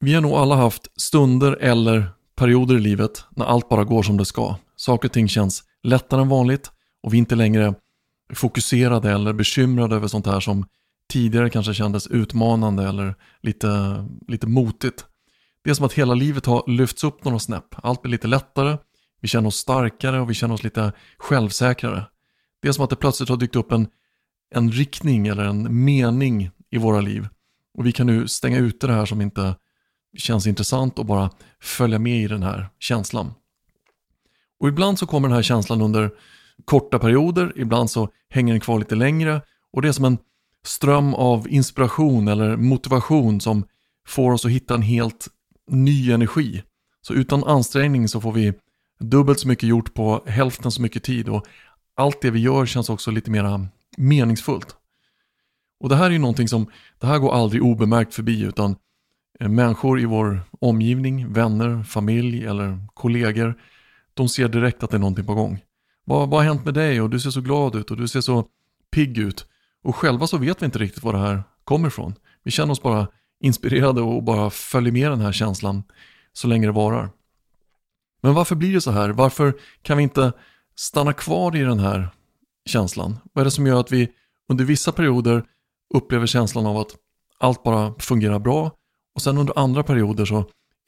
Vi har nog alla haft stunder eller perioder i livet när allt bara går som det ska. Saker och ting känns lättare än vanligt och vi är inte längre fokuserade eller bekymrade över sånt här som tidigare kanske kändes utmanande eller lite, lite motigt. Det är som att hela livet har lyfts upp några snäpp. Allt blir lite lättare, vi känner oss starkare och vi känner oss lite självsäkrare. Det är som att det plötsligt har dykt upp en, en riktning eller en mening i våra liv. Och vi kan nu stänga ute det här som inte känns intressant och bara följa med i den här känslan. Och ibland så kommer den här känslan under korta perioder, ibland så hänger den kvar lite längre och det är som en ström av inspiration eller motivation som får oss att hitta en helt ny energi. Så utan ansträngning så får vi dubbelt så mycket gjort på hälften så mycket tid och allt det vi gör känns också lite mer meningsfullt. Och det här är ju någonting som, det här går aldrig obemärkt förbi utan Eh, människor i vår omgivning, vänner, familj eller kollegor, de ser direkt att det är någonting på gång. Vad, vad har hänt med dig och du ser så glad ut och du ser så pigg ut. Och själva så vet vi inte riktigt var det här kommer ifrån. Vi känner oss bara inspirerade och bara följer med den här känslan så länge det varar. Men varför blir det så här? Varför kan vi inte stanna kvar i den här känslan? Vad är det som gör att vi under vissa perioder upplever känslan av att allt bara fungerar bra och sen under andra perioder så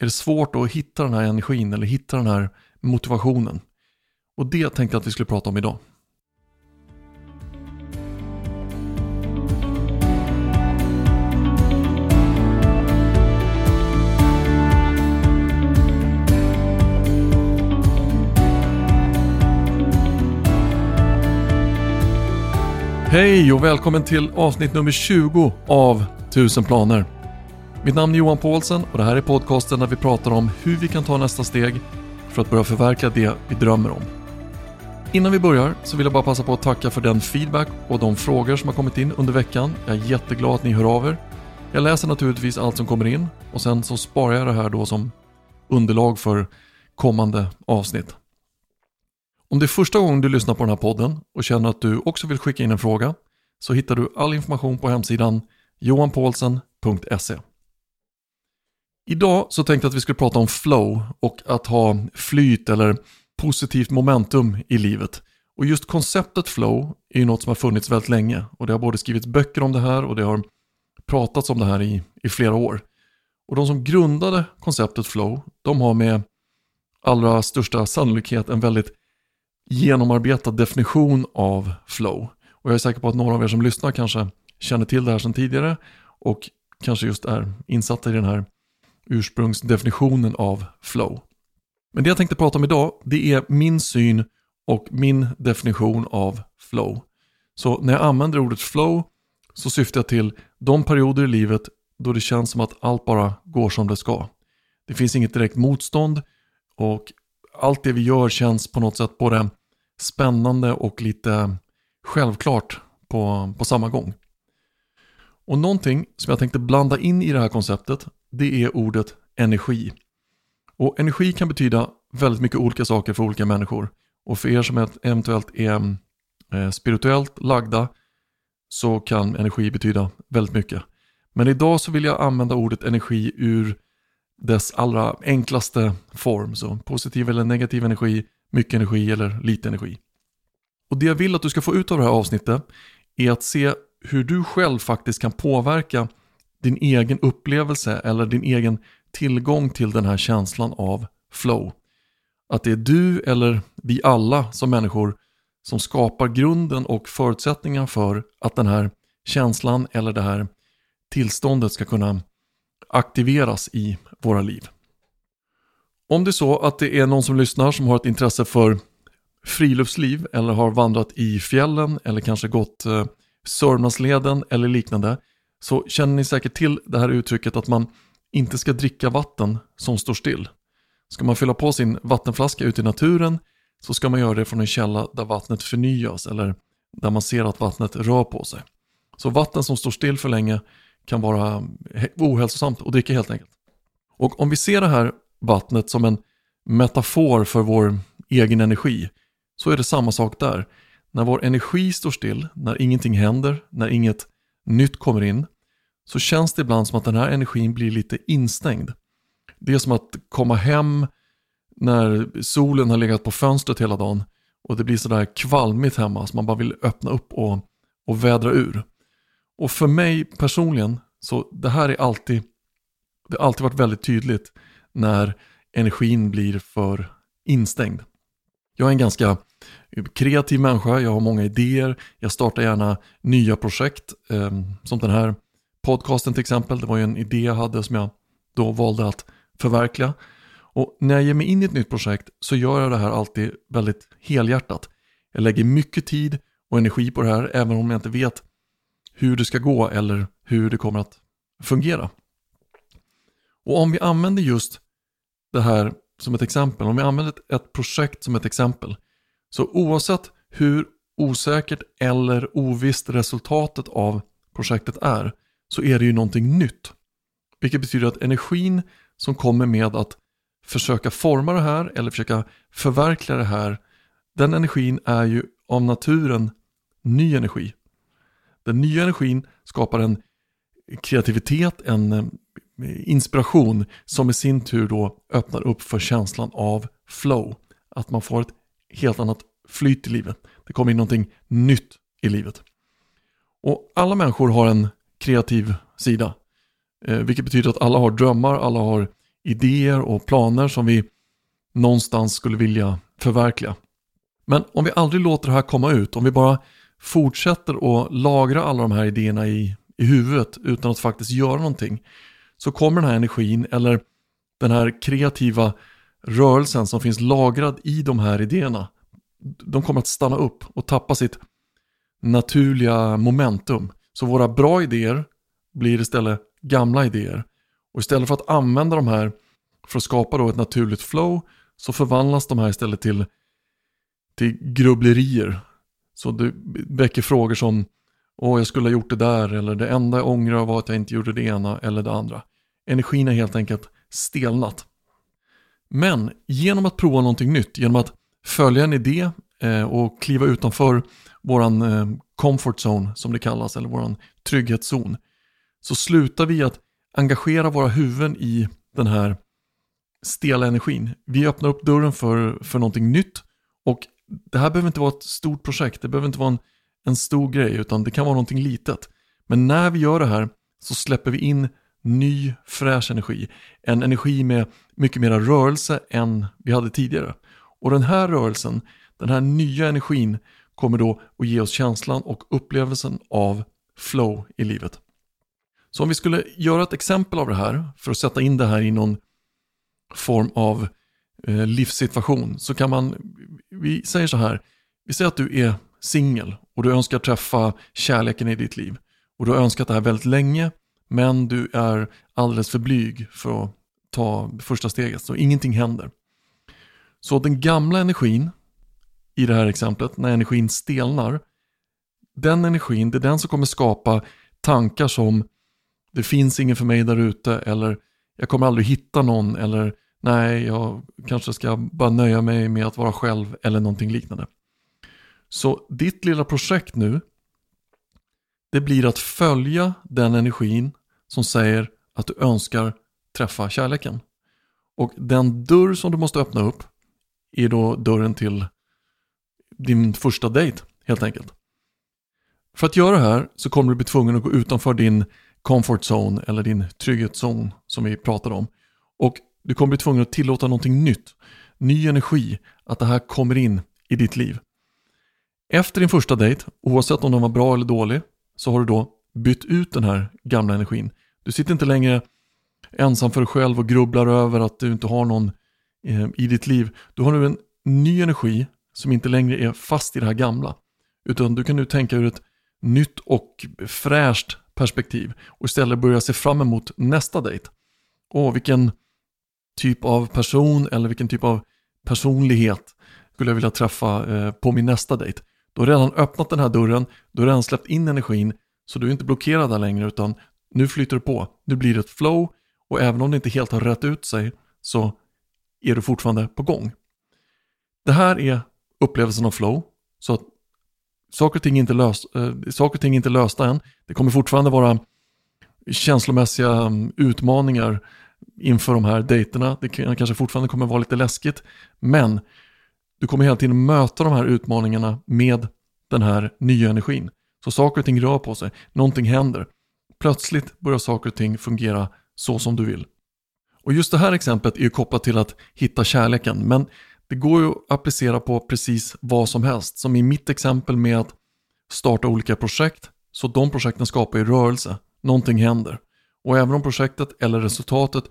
är det svårt att hitta den här energin eller hitta den här motivationen. Och det tänkte jag att vi skulle prata om idag. Hej och välkommen till avsnitt nummer 20 av 1000 planer. Mitt namn är Johan Paulsen och det här är podcasten där vi pratar om hur vi kan ta nästa steg för att börja förverkliga det vi drömmer om. Innan vi börjar så vill jag bara passa på att tacka för den feedback och de frågor som har kommit in under veckan. Jag är jätteglad att ni hör av er. Jag läser naturligtvis allt som kommer in och sen så sparar jag det här då som underlag för kommande avsnitt. Om det är första gången du lyssnar på den här podden och känner att du också vill skicka in en fråga så hittar du all information på hemsidan johanpaulsen.se. Idag så tänkte jag att vi skulle prata om flow och att ha flyt eller positivt momentum i livet. Och just konceptet flow är ju något som har funnits väldigt länge och det har både skrivits böcker om det här och det har pratats om det här i, i flera år. Och de som grundade konceptet flow, de har med allra största sannolikhet en väldigt genomarbetad definition av flow. Och jag är säker på att några av er som lyssnar kanske känner till det här sedan tidigare och kanske just är insatta i den här ursprungsdefinitionen av flow. Men det jag tänkte prata om idag, det är min syn och min definition av flow. Så när jag använder ordet flow så syftar jag till de perioder i livet då det känns som att allt bara går som det ska. Det finns inget direkt motstånd och allt det vi gör känns på något sätt både spännande och lite självklart på, på samma gång. Och någonting som jag tänkte blanda in i det här konceptet, det är ordet energi. Och energi kan betyda väldigt mycket olika saker för olika människor. Och för er som eventuellt är eh, spirituellt lagda så kan energi betyda väldigt mycket. Men idag så vill jag använda ordet energi ur dess allra enklaste form. Så positiv eller negativ energi, mycket energi eller lite energi. Och det jag vill att du ska få ut av det här avsnittet är att se hur du själv faktiskt kan påverka din egen upplevelse eller din egen tillgång till den här känslan av flow. Att det är du eller vi alla som människor som skapar grunden och förutsättningar för att den här känslan eller det här tillståndet ska kunna aktiveras i våra liv. Om det är så att det är någon som lyssnar som har ett intresse för friluftsliv eller har vandrat i fjällen eller kanske gått eh, Sörmlandsleden eller liknande så känner ni säkert till det här uttrycket att man inte ska dricka vatten som står still. Ska man fylla på sin vattenflaska ute i naturen så ska man göra det från en källa där vattnet förnyas eller där man ser att vattnet rör på sig. Så vatten som står still för länge kan vara ohälsosamt att dricka helt enkelt. Och om vi ser det här vattnet som en metafor för vår egen energi så är det samma sak där. När vår energi står still, när ingenting händer, när inget nytt kommer in så känns det ibland som att den här energin blir lite instängd. Det är som att komma hem när solen har legat på fönstret hela dagen och det blir sådär kvalmigt hemma så man bara vill öppna upp och, och vädra ur. Och för mig personligen, så det här är alltid, det har alltid varit väldigt tydligt när energin blir för instängd. Jag är en ganska kreativ människa, jag har många idéer, jag startar gärna nya projekt. Eh, som den här podcasten till exempel, det var ju en idé jag hade som jag då valde att förverkliga. Och när jag ger mig in i ett nytt projekt så gör jag det här alltid väldigt helhjärtat. Jag lägger mycket tid och energi på det här även om jag inte vet hur det ska gå eller hur det kommer att fungera. Och om vi använder just det här som ett exempel, om vi använder ett projekt som ett exempel, så oavsett hur osäkert eller ovisst resultatet av projektet är, så är det ju någonting nytt. Vilket betyder att energin som kommer med att försöka forma det här eller försöka förverkliga det här, den energin är ju av naturen ny energi. Den nya energin skapar en kreativitet, en eh, inspiration som i sin tur då öppnar upp för känslan av flow. Att man får ett helt annat flyt i livet. Det kommer in någonting nytt i livet. Och alla människor har en kreativ sida. Eh, vilket betyder att alla har drömmar, alla har idéer och planer som vi någonstans skulle vilja förverkliga. Men om vi aldrig låter det här komma ut, om vi bara fortsätter att lagra alla de här idéerna i, i huvudet utan att faktiskt göra någonting, så kommer den här energin eller den här kreativa rörelsen som finns lagrad i de här idéerna, de kommer att stanna upp och tappa sitt naturliga momentum. Så våra bra idéer blir istället gamla idéer. Och istället för att använda de här för att skapa då ett naturligt flow så förvandlas de här istället till, till grubblerier. Så det väcker frågor som Åh, jag skulle ha gjort det där eller det enda jag ångrar var att jag inte gjorde det ena eller det andra. Energin är helt enkelt stelnat. Men genom att prova någonting nytt, genom att följa en idé eh, och kliva utanför våran eh, comfort zone som det kallas, eller våran trygghetszon, så slutar vi att engagera våra huvuden i den här stela energin. Vi öppnar upp dörren för, för någonting nytt och det här behöver inte vara ett stort projekt, det behöver inte vara en, en stor grej utan det kan vara någonting litet. Men när vi gör det här så släpper vi in ny fräsch energi. En energi med mycket mera rörelse än vi hade tidigare. Och den här rörelsen, den här nya energin kommer då att ge oss känslan och upplevelsen av flow i livet. Så om vi skulle göra ett exempel av det här för att sätta in det här i någon form av eh, livssituation så kan man, vi säger så här, vi säger att du är singel och du önskar träffa kärleken i ditt liv och du har önskat det här väldigt länge men du är alldeles för blyg för att ta första steget så ingenting händer. Så den gamla energin i det här exemplet, när energin stelnar, den energin, det är den som kommer skapa tankar som det finns ingen för mig där ute eller jag kommer aldrig hitta någon eller nej, jag kanske ska bara nöja mig med att vara själv eller någonting liknande. Så ditt lilla projekt nu, det blir att följa den energin som säger att du önskar träffa kärleken. Och den dörr som du måste öppna upp är då dörren till din första dejt helt enkelt. För att göra det här så kommer du bli tvungen att gå utanför din comfort zone eller din trygghetszon som vi pratade om. Och du kommer bli tvungen att tillåta någonting nytt, ny energi, att det här kommer in i ditt liv. Efter din första dejt, oavsett om den var bra eller dålig, så har du då bytt ut den här gamla energin. Du sitter inte längre ensam för dig själv och grubblar över att du inte har någon eh, i ditt liv. Du har nu en ny energi som inte längre är fast i det här gamla. Utan du kan nu tänka ur ett nytt och fräscht perspektiv och istället börja se fram emot nästa dejt. Åh, vilken typ av person eller vilken typ av personlighet skulle jag vilja träffa eh, på min nästa dejt. Du har redan öppnat den här dörren, du har redan släppt in energin så du är inte blockerad där längre utan nu flyter det på. Nu blir det ett flow och även om det inte helt har rätt ut sig så är du fortfarande på gång. Det här är upplevelsen av flow. Så att saker och ting är inte, löst, äh, saker och ting är inte lösta än. Det kommer fortfarande vara känslomässiga mm, utmaningar inför de här dejterna. Det kanske fortfarande kommer vara lite läskigt, men du kommer hela tiden möta de här utmaningarna med den här nya energin. Så saker och ting rör på sig, någonting händer. Plötsligt börjar saker och ting fungera så som du vill. Och just det här exemplet är ju kopplat till att hitta kärleken, men det går ju att applicera på precis vad som helst. Som i mitt exempel med att starta olika projekt, så de projekten skapar ju rörelse, någonting händer. Och även om projektet eller resultatet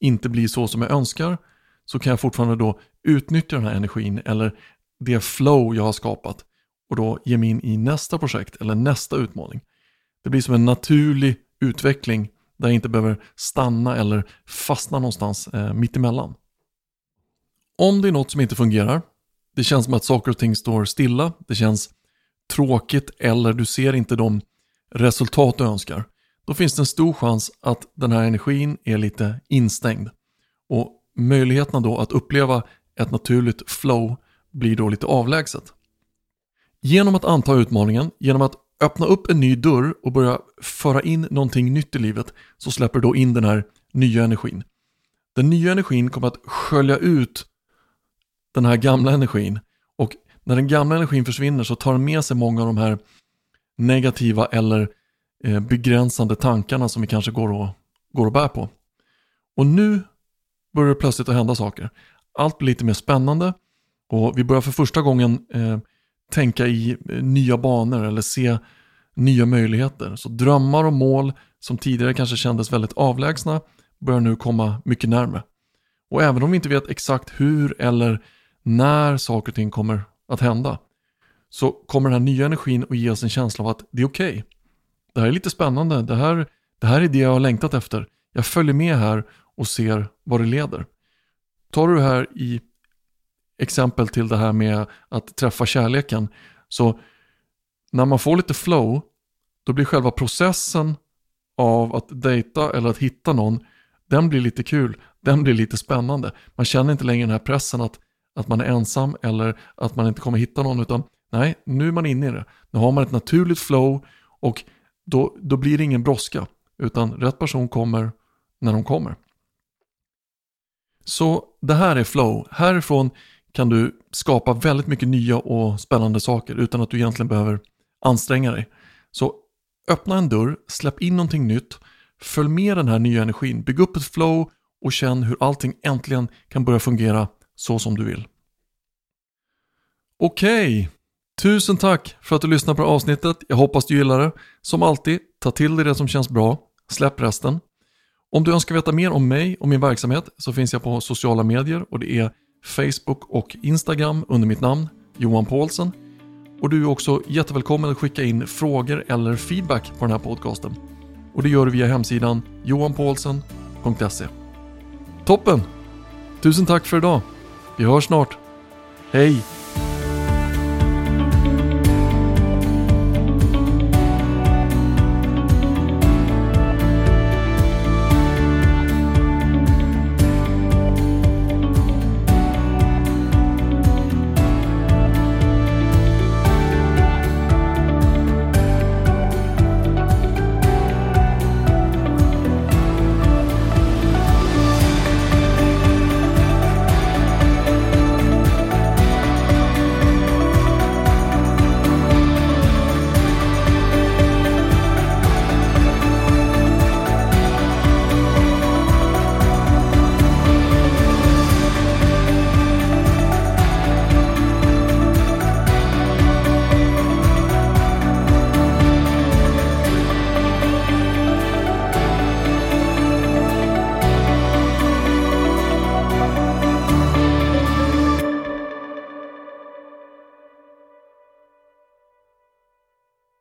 inte blir så som jag önskar, så kan jag fortfarande då utnyttja den här energin eller det flow jag har skapat och då ge mig in i nästa projekt eller nästa utmaning. Det blir som en naturlig utveckling där jag inte behöver stanna eller fastna någonstans eh, mittemellan. Om det är något som inte fungerar, det känns som att saker och ting står stilla, det känns tråkigt eller du ser inte de resultat du önskar, då finns det en stor chans att den här energin är lite instängd. Och möjligheterna då att uppleva ett naturligt flow blir då lite avlägset. Genom att anta utmaningen, genom att öppna upp en ny dörr och börja föra in någonting nytt i livet så släpper du då in den här nya energin. Den nya energin kommer att skölja ut den här gamla energin och när den gamla energin försvinner så tar den med sig många av de här negativa eller eh, begränsande tankarna som vi kanske går och, går och bär på. Och nu börjar det plötsligt att hända saker. Allt blir lite mer spännande och vi börjar för första gången eh, tänka i eh, nya banor eller se nya möjligheter. Så drömmar och mål som tidigare kanske kändes väldigt avlägsna börjar nu komma mycket närmare. Och även om vi inte vet exakt hur eller när saker och ting kommer att hända så kommer den här nya energin att ge oss en känsla av att det är okej. Okay. Det här är lite spännande, det här, det här är det jag har längtat efter. Jag följer med här och ser vad det leder. Tar du det här i exempel till det här med att träffa kärleken. Så när man får lite flow, då blir själva processen av att dejta eller att hitta någon, den blir lite kul, den blir lite spännande. Man känner inte längre den här pressen att, att man är ensam eller att man inte kommer hitta någon, utan nej, nu är man inne i det. Nu har man ett naturligt flow och då, då blir det ingen brådska, utan rätt person kommer när de kommer. Så det här är flow. Härifrån kan du skapa väldigt mycket nya och spännande saker utan att du egentligen behöver anstränga dig. Så öppna en dörr, släpp in någonting nytt, följ med den här nya energin, bygg upp ett flow och känn hur allting äntligen kan börja fungera så som du vill. Okej, okay. tusen tack för att du lyssnade på det här avsnittet. Jag hoppas du gillar det. Som alltid, ta till dig det som känns bra, släpp resten. Om du önskar veta mer om mig och min verksamhet så finns jag på sociala medier och det är Facebook och Instagram under mitt namn, Johan Paulsen. Och du är också jättevälkommen att skicka in frågor eller feedback på den här podcasten. Och det gör du via hemsidan johanpaulsen.se. Toppen! Tusen tack för idag. Vi hörs snart. Hej!